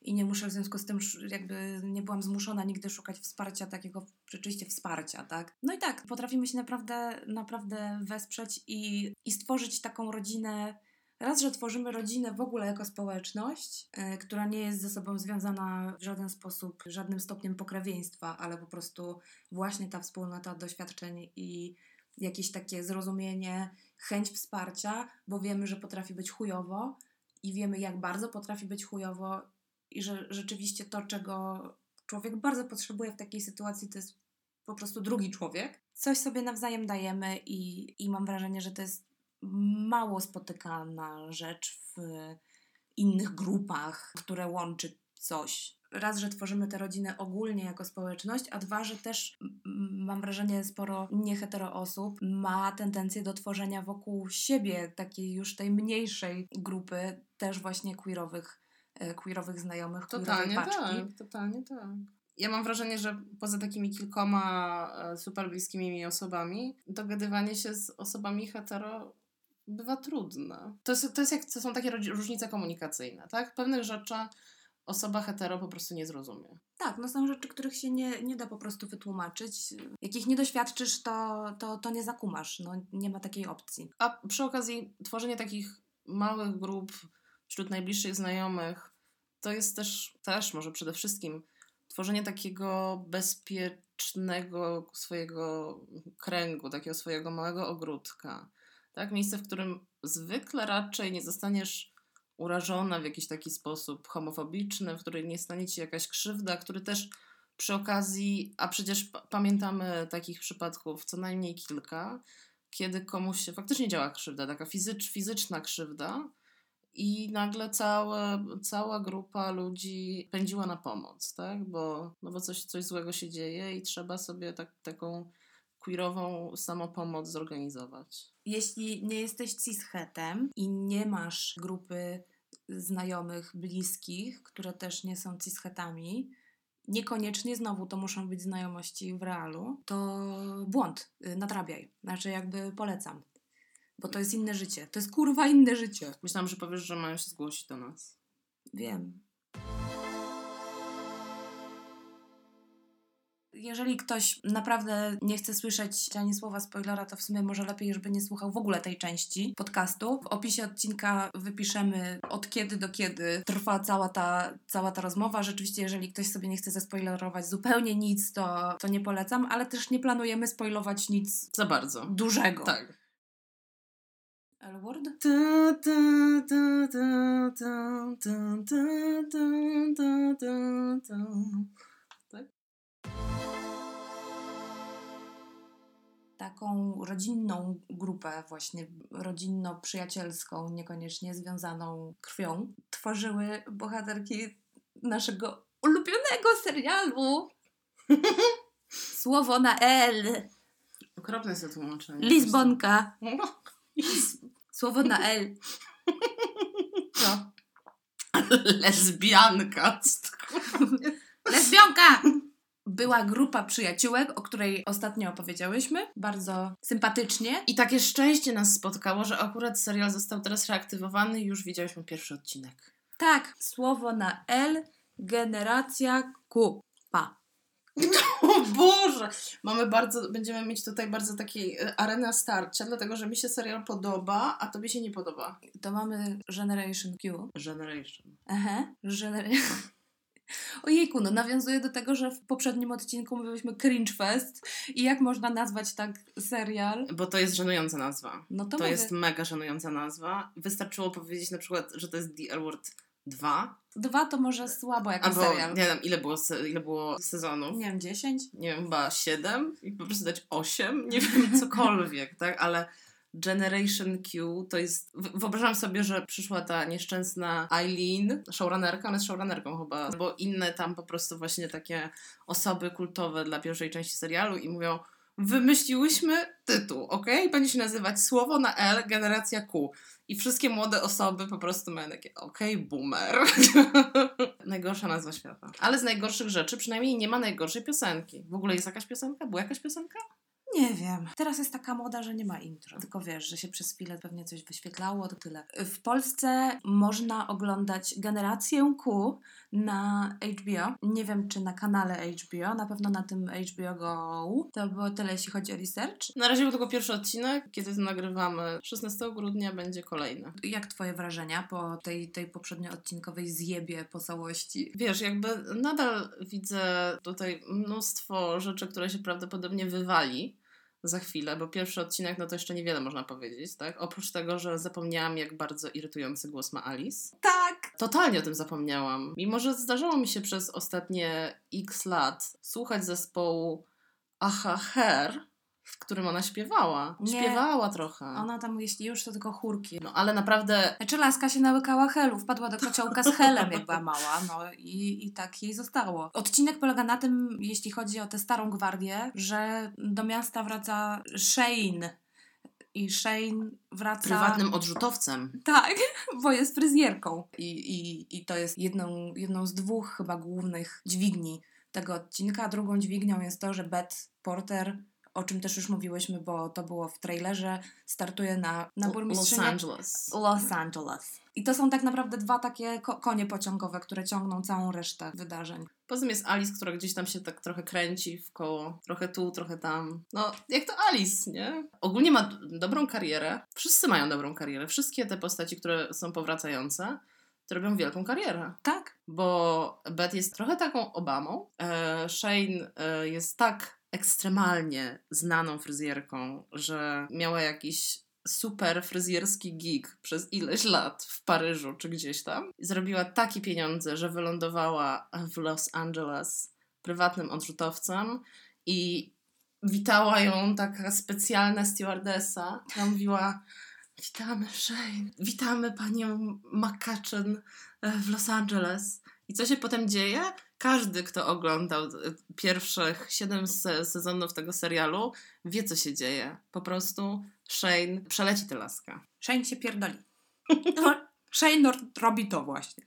i nie muszę w związku z tym jakby nie byłam zmuszona nigdy szukać wsparcia, takiego rzeczywiście wsparcia, tak? No i tak, potrafimy się naprawdę, naprawdę wesprzeć i, i stworzyć taką rodzinę. Raz, że tworzymy rodzinę w ogóle jako społeczność, yy, która nie jest ze sobą związana w żaden sposób, żadnym stopniem pokrewieństwa, ale po prostu właśnie ta wspólnota doświadczeń i jakieś takie zrozumienie, chęć wsparcia, bo wiemy, że potrafi być chujowo i wiemy, jak bardzo potrafi być chujowo i że rzeczywiście to, czego człowiek bardzo potrzebuje w takiej sytuacji, to jest po prostu drugi człowiek. Coś sobie nawzajem dajemy i, i mam wrażenie, że to jest mało spotykana rzecz w innych grupach, które łączy coś. Raz, że tworzymy te rodziny ogólnie jako społeczność, a dwa, że też mam wrażenie, sporo niehetero osób ma tendencję do tworzenia wokół siebie takiej już tej mniejszej grupy, też właśnie queerowych, e, queerowych znajomych, Totalnie queerowej paczki. tak, totalnie tak. Ja mam wrażenie, że poza takimi kilkoma e, super bliskimi mi osobami, dogadywanie się z osobami hetero bywa trudne. To, jest, to, jest jak, to są takie różnice komunikacyjne, tak? Pewnych rzeczy osoba hetero po prostu nie zrozumie. Tak, no są rzeczy, których się nie, nie da po prostu wytłumaczyć. Jakich nie doświadczysz, to, to, to nie zakumasz. No, nie ma takiej opcji. A przy okazji tworzenie takich małych grup wśród najbliższych znajomych to jest też, też może przede wszystkim tworzenie takiego bezpiecznego swojego kręgu, takiego swojego małego ogródka. Tak? Miejsce, w którym zwykle raczej nie zostaniesz urażona w jakiś taki sposób homofobiczny, w którym nie stanie ci jakaś krzywda, który też przy okazji, a przecież pa- pamiętamy takich przypadków co najmniej kilka, kiedy komuś się faktycznie działa krzywda, taka fizycz, fizyczna krzywda, i nagle całe, cała grupa ludzi pędziła na pomoc, tak? Bo, no bo coś, coś złego się dzieje i trzeba sobie tak, taką queerową samopomoc zorganizować. Jeśli nie jesteś cishetem i nie masz grupy znajomych, bliskich, które też nie są cishetami, niekoniecznie znowu to muszą być znajomości w realu, to błąd, y, nadrabiaj. Znaczy jakby polecam. Bo to jest inne życie. To jest kurwa inne życie. Myślałam, że powiesz, że mają się zgłosić do nas. Wiem. Jeżeli ktoś naprawdę nie chce słyszeć ani słowa spoilera, to w sumie może lepiej, żeby nie słuchał w ogóle tej części podcastu. W opisie odcinka wypiszemy od kiedy do kiedy trwa cała ta, cała ta rozmowa. Rzeczywiście, jeżeli ktoś sobie nie chce zaspoilerować zupełnie nic, to, to nie polecam, ale też nie planujemy spoilować nic Za bardzo. dużego. Tak. L-word? Taką rodzinną grupę, właśnie rodzinno-przyjacielską, niekoniecznie związaną krwią, tworzyły bohaterki naszego ulubionego serialu. Słowo na L. Okropne jest to tłumaczenie. Lizbonka. Lis- Słowo na L. Co? Lesbianka. Lesbionka! Była grupa przyjaciółek, o której ostatnio opowiedziałyśmy. Bardzo sympatycznie. I takie szczęście nas spotkało, że akurat serial został teraz reaktywowany i już widziałyśmy pierwszy odcinek. Tak, słowo na L, generacja Q. Pa. O Boże! Mamy bardzo, będziemy mieć tutaj bardzo takiej arena starcia, dlatego że mi się serial podoba, a tobie się nie podoba. To mamy Generation Q. Generation. Aha, Generation. Ojejku, no nawiązuje do tego, że w poprzednim odcinku mówiliśmy Cringe Fest i jak można nazwać tak serial? Bo to jest żenująca nazwa. No to, To, mówię, jest mega żenująca nazwa. Wystarczyło powiedzieć na przykład, że to jest The L-Word 2. dwa to może słabo jako Albo serial. nie wiem, ile było, ile było sezonów. Nie wiem, dziesięć? nie wiem, chyba 7 i po prostu dać 8, nie wiem, cokolwiek, tak, ale Generation Q to jest, wyobrażam sobie, że przyszła ta nieszczęsna Eileen, showrunnerka, ona jest showrunnerką chyba, bo inne tam po prostu właśnie takie osoby kultowe dla pierwszej części serialu i mówią, wymyśliłyśmy tytuł, ok? Będzie się nazywać Słowo na L, Generacja Q. I wszystkie młode osoby po prostu mają takie, okej, boomer. Najgorsza nazwa świata. Ale z najgorszych rzeczy przynajmniej nie ma najgorszej piosenki. W ogóle jest jakaś piosenka? Była jakaś piosenka? Nie wiem. Teraz jest taka moda, że nie ma intro. Tylko wiesz, że się przez chwilę pewnie coś wyświetlało, to tyle. W Polsce można oglądać Generację Q na HBO. Nie wiem, czy na kanale HBO, na pewno na tym HBO Go. To było tyle, jeśli chodzi o research. Na razie był tylko pierwszy odcinek. Kiedy to nagrywamy? 16 grudnia będzie kolejny. Jak twoje wrażenia po tej, tej poprzednio odcinkowej zjebie po całości? Wiesz, jakby nadal widzę tutaj mnóstwo rzeczy, które się prawdopodobnie wywali za chwilę, bo pierwszy odcinek, no to jeszcze niewiele można powiedzieć, tak? Oprócz tego, że zapomniałam, jak bardzo irytujący głos ma Alice. Tak! Totalnie o tym zapomniałam. Mimo, że zdarzało mi się przez ostatnie x lat słuchać zespołu Aha Hair, w którym ona śpiewała. Nie. Śpiewała trochę. Ona tam, jeśli już, to tylko chórki. No ale naprawdę Znaczy laska się nałykała helu, wpadła do kociołka z helem, jak była mała, no i, i tak jej zostało. Odcinek polega na tym, jeśli chodzi o tę starą gwardię, że do miasta wraca Shane. I Shane wraca... prywatnym odrzutowcem. Tak, bo jest fryzjerką. I, i, i to jest jedną, jedną z dwóch chyba głównych dźwigni tego odcinka. Drugą dźwignią jest to, że Beth Porter, o czym też już mówiłyśmy, bo to było w trailerze, startuje na, na Los burmistrzynię Angeles. Los Angeles. I to są tak naprawdę dwa takie ko- konie pociągowe, które ciągną całą resztę wydarzeń. Poza tym jest Alice, która gdzieś tam się tak trochę kręci w koło. Trochę tu, trochę tam. No, jak to Alice, nie? Ogólnie ma dobrą karierę. Wszyscy mają dobrą karierę. Wszystkie te postaci, które są powracające, to robią wielką karierę. Tak? Bo Beth jest trochę taką Obamą. E, Shane e, jest tak ekstremalnie znaną fryzjerką, że miała jakiś super fryzjerski gig przez ileś lat w Paryżu czy gdzieś tam. Zrobiła takie pieniądze, że wylądowała w Los Angeles prywatnym odrzutowcem i witała ją taka specjalna stewardessa, która mówiła witamy Shane, witamy panią McCutcheon e, w Los Angeles. I co się potem dzieje? Każdy, kto oglądał e, pierwszych siedem se- sezonów tego serialu, wie, co się dzieje. Po prostu Shane przeleci tę laskę. Shane się pierdoli. No, Shane robi to właśnie.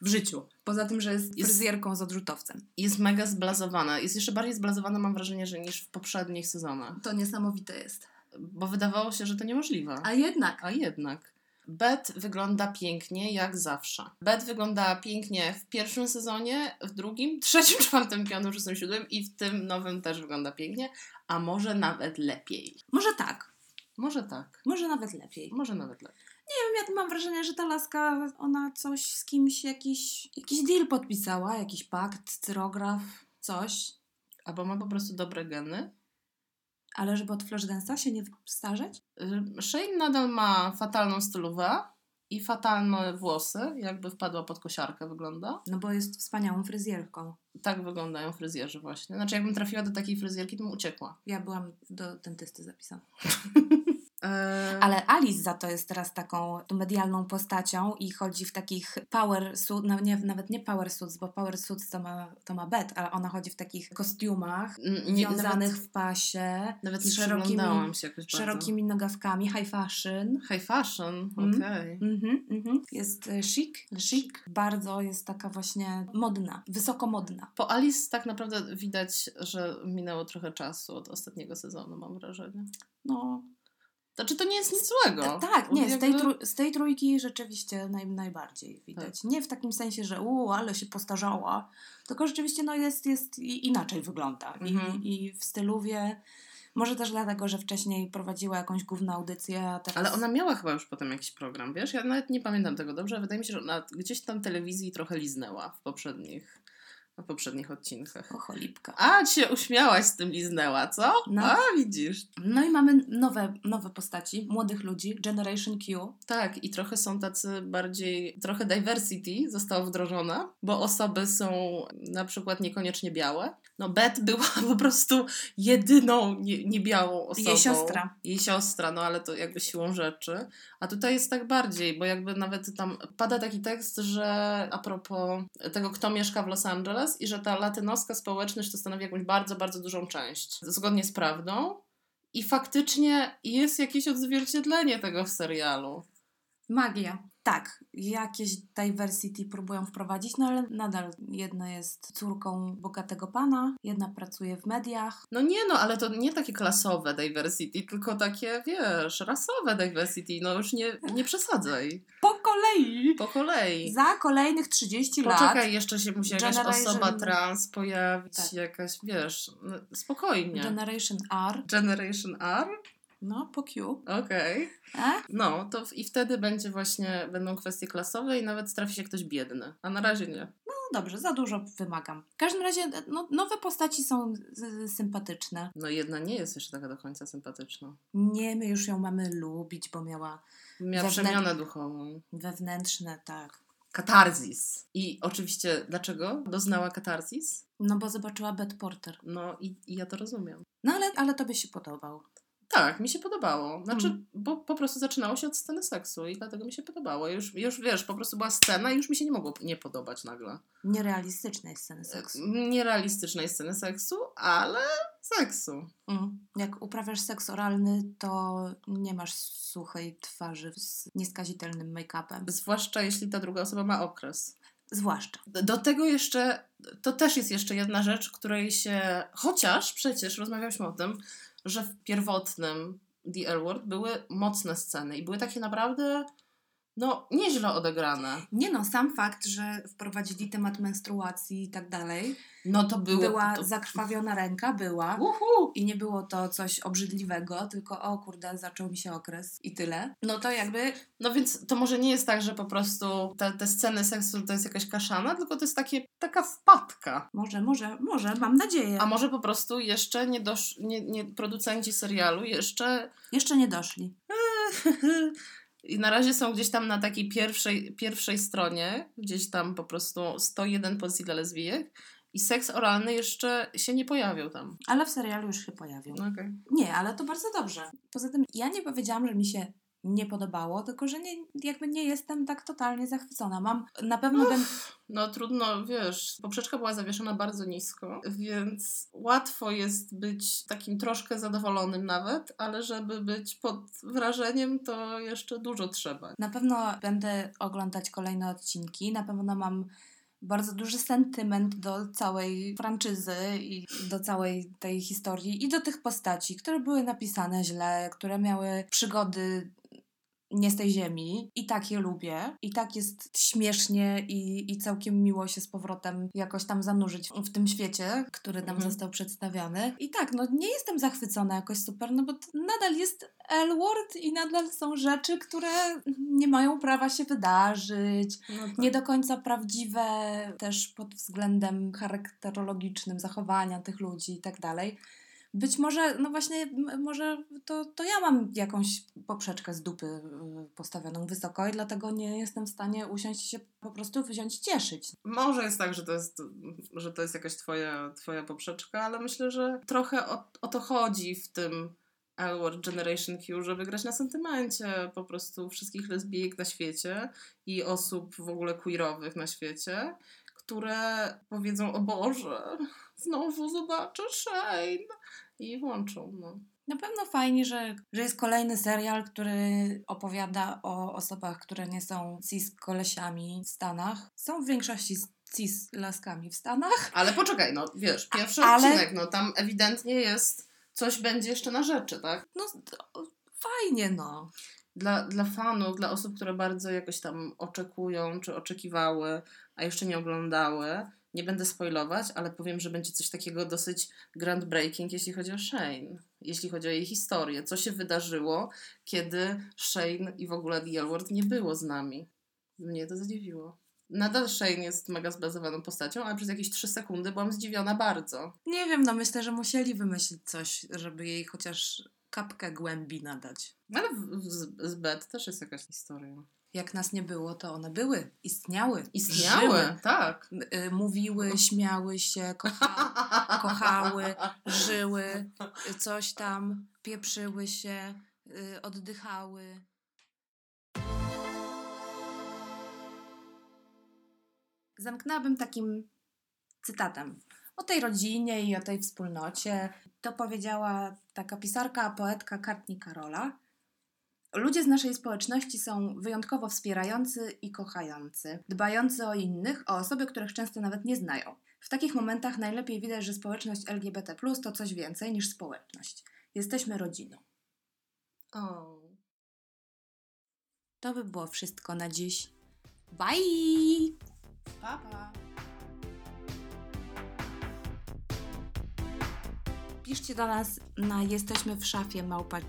W życiu. Poza tym, że jest Jest- fryzjerką z odrzutowcem. Jest mega zblazowana. Jest jeszcze bardziej zblazowana, mam wrażenie, że niż w poprzednich sezonach. To niesamowite jest. Bo wydawało się, że to niemożliwe. A jednak. A jednak. Beth wygląda pięknie, jak zawsze. Beth wygląda pięknie w pierwszym sezonie, w drugim, trzecim, czwartym, piątym, szóstym, siódmym i w tym nowym też wygląda pięknie, a może nawet lepiej. Może tak. Może tak. Może nawet lepiej. Może nawet lepiej. Nie wiem, ja mam wrażenie, że ta laska, ona coś z kimś, jakiś, jakiś deal podpisała, jakiś pakt, cyrograf, coś. Albo ma po prostu dobre geny. Ale żeby od Flashdance się nie starzeć? Y, Shane nadal ma fatalną stylówę i fatalne włosy, jakby wpadła pod kosiarkę wygląda. No bo jest wspaniałą fryzjerką. Tak wyglądają fryzjerzy właśnie. Znaczy jakbym trafiła do takiej fryzjerki, to bym uciekła. Ja byłam do dentysty zapisana. Ale Alice za to jest teraz taką medialną postacią i chodzi w takich power suit, no nie, nawet nie power suits, bo power suits to ma, to ma Beth, ale ona chodzi w takich kostiumach nie, wiązanych nawet, w pasie, nawet z szerokimi, szerokimi nogawkami, high fashion. High fashion, Mm. okej. Mhm, mhm. Jest e, chic, chic, bardzo jest taka właśnie modna, wysoko modna. Po Alice tak naprawdę widać, że minęło trochę czasu od ostatniego sezonu, mam wrażenie. No, Znaczy to nie jest nic złego. E, tak, nie, z tej, trój, z tej trójki rzeczywiście naj, najbardziej widać. Tak. Nie w takim sensie, że u, ale się postarzała, tylko rzeczywiście no jest, jest i- inaczej wygląda. Mhm. I, I w styluwie, może też dlatego, że wcześniej prowadziła jakąś główną audycję, a teraz... Ale ona miała chyba już potem jakiś program, wiesz? Ja nawet nie pamiętam tego dobrze, ale wydaje mi się, że ona gdzieś tam telewizji trochę liznęła w poprzednich, w poprzednich odcinkach. O, cholipka. A, ci się uśmiałaś z tym liznęła, co? No. A, widzisz. No i mamy nowe, nowe postaci, młodych ludzi, Generation Q. Tak, i trochę są tacy bardziej, trochę diversity zostało wdrożone, bo osoby są na przykład niekoniecznie białe. No Beth była po prostu jedyną nie, niebiałą osobą. Jej siostra. Jej siostra, no ale to jakby siłą rzeczy. A tutaj jest tak bardziej, bo jakby nawet tam pada taki tekst, że a propos tego, kto mieszka w Los Angeles i że ta latynoska społeczność to stanowi jakąś bardzo, bardzo dużą część. Zgodnie z prawdą. I faktycznie jest jakieś odzwierciedlenie tego w serialu. Magia. Tak, jakieś diversity próbują wprowadzić, no ale nadal jedna jest córką bogatego pana, jedna pracuje w mediach. No nie no, ale to nie takie klasowe diversity, tylko takie, wiesz, rasowe diversity. No już nie, nie przesadzaj. Po kolei! Po kolei. Za kolejnych 30 lat. Poczekaj, jeszcze się musi jakaś Generation- osoba trans pojawić, Tak. jakaś, wiesz, no, spokojnie. Generation R. Generation R? No, po Q. Okej. E? No, to w, i wtedy będzie właśnie, będą kwestie klasowe i nawet trafi się ktoś biedny. A na razie nie. No dobrze, za dużo wymagam. W każdym razie no, nowe postaci są sympatyczne. No jedna nie jest jeszcze taka do końca sympatyczna. Nie, my już ją mamy lubić, bo miała Miała Wewnę- przemianę duchową. wewnętrzne, tak. katarzis. I oczywiście, dlaczego doznała katarzis? No bo zobaczyła Beth Porter. No i, i ja to rozumiem. No ale, ale tobie się podobał. Tak, mi się podobało. Znaczy, Mm. bo po prostu zaczynało się od sceny seksu i dlatego mi się podobało. Już, już wiesz, po prostu była scena i już mi się nie mogło nie podobać nagle. Nierealistycznej sceny seksu. Nierealistycznej sceny seksu, ale seksu. Mm. Jak uprawiasz seks oralny, to nie masz suchej twarzy z nieskazitelnym make-upem. Zwłaszcza jeśli ta druga osoba ma okres. Zwłaszcza. Do tego jeszcze, to też jest jeszcze jedna rzecz, której się, chociaż przecież rozmawialiśmy o tym, że w pierwotnym The L Word były mocne sceny i były takie naprawdę, no, nieźle odegrane. Nie no, sam fakt, że wprowadzili temat menstruacji i tak dalej. No to było... była to, zakrwawiona ręka, była. Uhu! I nie było to coś obrzydliwego, tylko o kurde, zaczął mi się okres i tyle. No to jakby No więc to może nie jest tak, że po prostu te, te sceny seksu to jest jakaś kaszana, tylko to jest takie, taka wpadka. może, może, może, mam nadzieję. A może po prostu jeszcze nie, dosz, nie, nie producenci serialu jeszcze Jeszcze nie doszli. I na razie są gdzieś tam na takiej pierwszej, pierwszej stronie, gdzieś tam po prostu 101 pozycji dla lesbijek i seks oralny jeszcze się nie pojawił tam. Ale w serialu już się pojawił. No okej. Nie, ale to bardzo dobrze. Poza tym ja nie powiedziałam, że mi się nie podobało, tylko że nie, jakby nie jestem tak totalnie zachwycona. Mam na pewno będę. No trudno, wiesz, poprzeczka była zawieszona bardzo nisko, więc łatwo jest być takim troszkę zadowolonym nawet, ale żeby być pod wrażeniem, to jeszcze dużo trzeba. Na pewno będę oglądać kolejne odcinki. Na pewno mam bardzo duży sentyment do całej franczyzy i do całej tej historii i do tych postaci, które były napisane źle, które miały przygody nie z tej ziemi. I tak je lubię. I tak jest śmiesznie i, i całkiem miło się z powrotem jakoś tam zanurzyć w tym świecie, który nam Mhm. został przedstawiony. I tak, no nie jestem zachwycona jakoś super, no bo nadal jest L-word i nadal są rzeczy, które nie mają prawa się wydarzyć. No tak. Nie do końca prawdziwe też pod względem charakterologicznym zachowania tych ludzi i tak dalej. Być może, no właśnie, może to, to ja mam jakąś poprzeczkę z dupy y, postawioną wysoko i dlatego nie jestem w stanie usiąść się po prostu wziąć cieszyć. Może jest tak, że to jest, że to jest jakaś twoja, twoja poprzeczka, ale myślę, że trochę o, o to chodzi w tym L-Word Generation Q, żeby grać na sentymencie po prostu wszystkich lesbijek na świecie i osób w ogóle queerowych na świecie, które powiedzą, o Boże, znowu zobaczę Shane i włączą, no. Na pewno fajnie, że, że jest kolejny serial, który opowiada o osobach, które nie są cis kolesiami w Stanach. Są w większości cis laskami w Stanach. Ale poczekaj, no wiesz, pierwszy Ale- odcinek, no tam ewidentnie jest, coś będzie jeszcze na rzeczy, tak? No fajnie no. dla, dla fanów, dla osób, które bardzo jakoś tam oczekują, czy oczekiwały, a jeszcze nie oglądały, nie będę spoilować, ale powiem, że będzie coś takiego dosyć groundbreaking, jeśli chodzi o Shane, jeśli chodzi o jej historię. Co się wydarzyło, kiedy Shane i w ogóle The L-Word nie było z nami. Mnie to zdziwiło. Nadal Shane jest mega zbazowaną postacią, ale przez jakieś trzy sekundy byłam zdziwiona bardzo. Nie wiem, no myślę, że musieli wymyślić coś, żeby jej chociaż kapkę głębi nadać. Ale w, z Beth też jest jakaś historia. Jak nas nie było, to one były, istniały, Istniały, żyły, tak. y, mówiły, śmiały się, kocha, kochały, żyły, coś tam, pieprzyły się, y, oddychały. Zamknęłabym takim cytatem o tej rodzinie i o tej wspólnocie. To powiedziała taka pisarka, poetka Courtney Carola. Ludzie z naszej społeczności są wyjątkowo wspierający i kochający, dbający o innych, o osoby, których często nawet nie znają. W takich momentach najlepiej widać, że społeczność LGBT to coś więcej niż społeczność. Jesteśmy rodziną. O. To by było wszystko na dziś. Bye! Pa, pa. Piszcie do nas na jesteśmy w szafie małpa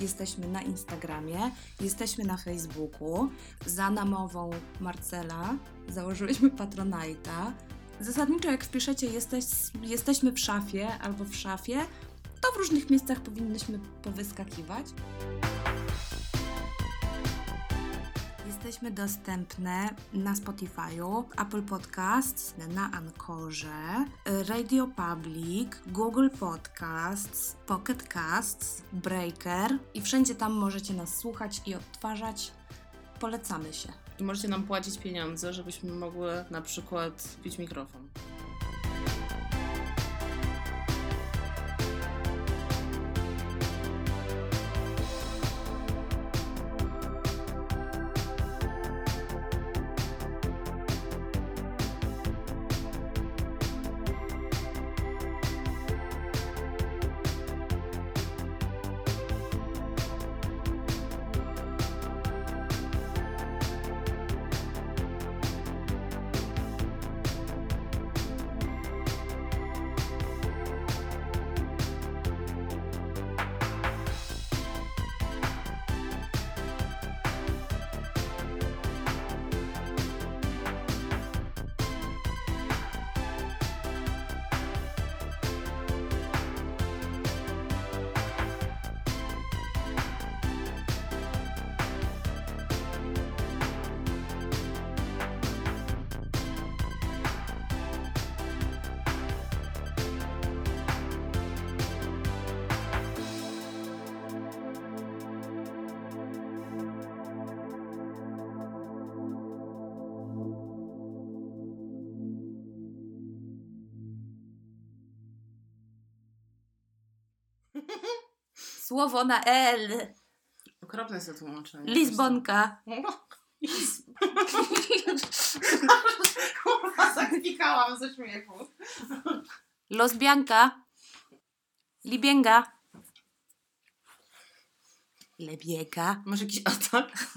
jesteśmy na Instagramie, jesteśmy na Facebooku. Za namową Marcela założyliśmy Patronite'a. Zasadniczo jak wpiszecie jesteś, jesteśmy w szafie albo w szafie, to w różnych miejscach powinnyśmy powyskakiwać. Jesteśmy dostępne na Spotify'u, Apple Podcasts, na Ankorze, Radio Public, Google Podcasts, Pocket Casts, Breaker i wszędzie tam możecie nas słuchać i odtwarzać. Polecamy się. I możecie nam płacić pieniądze, żebyśmy mogły na przykład pić mikrofon. Słowo na L. Okropne jest to tłumaczenie. Lizbonka. Kurwa, zaklikałam ze śmiechu. Losbianka. Libięga. Lebiega. Masz jakiś atak?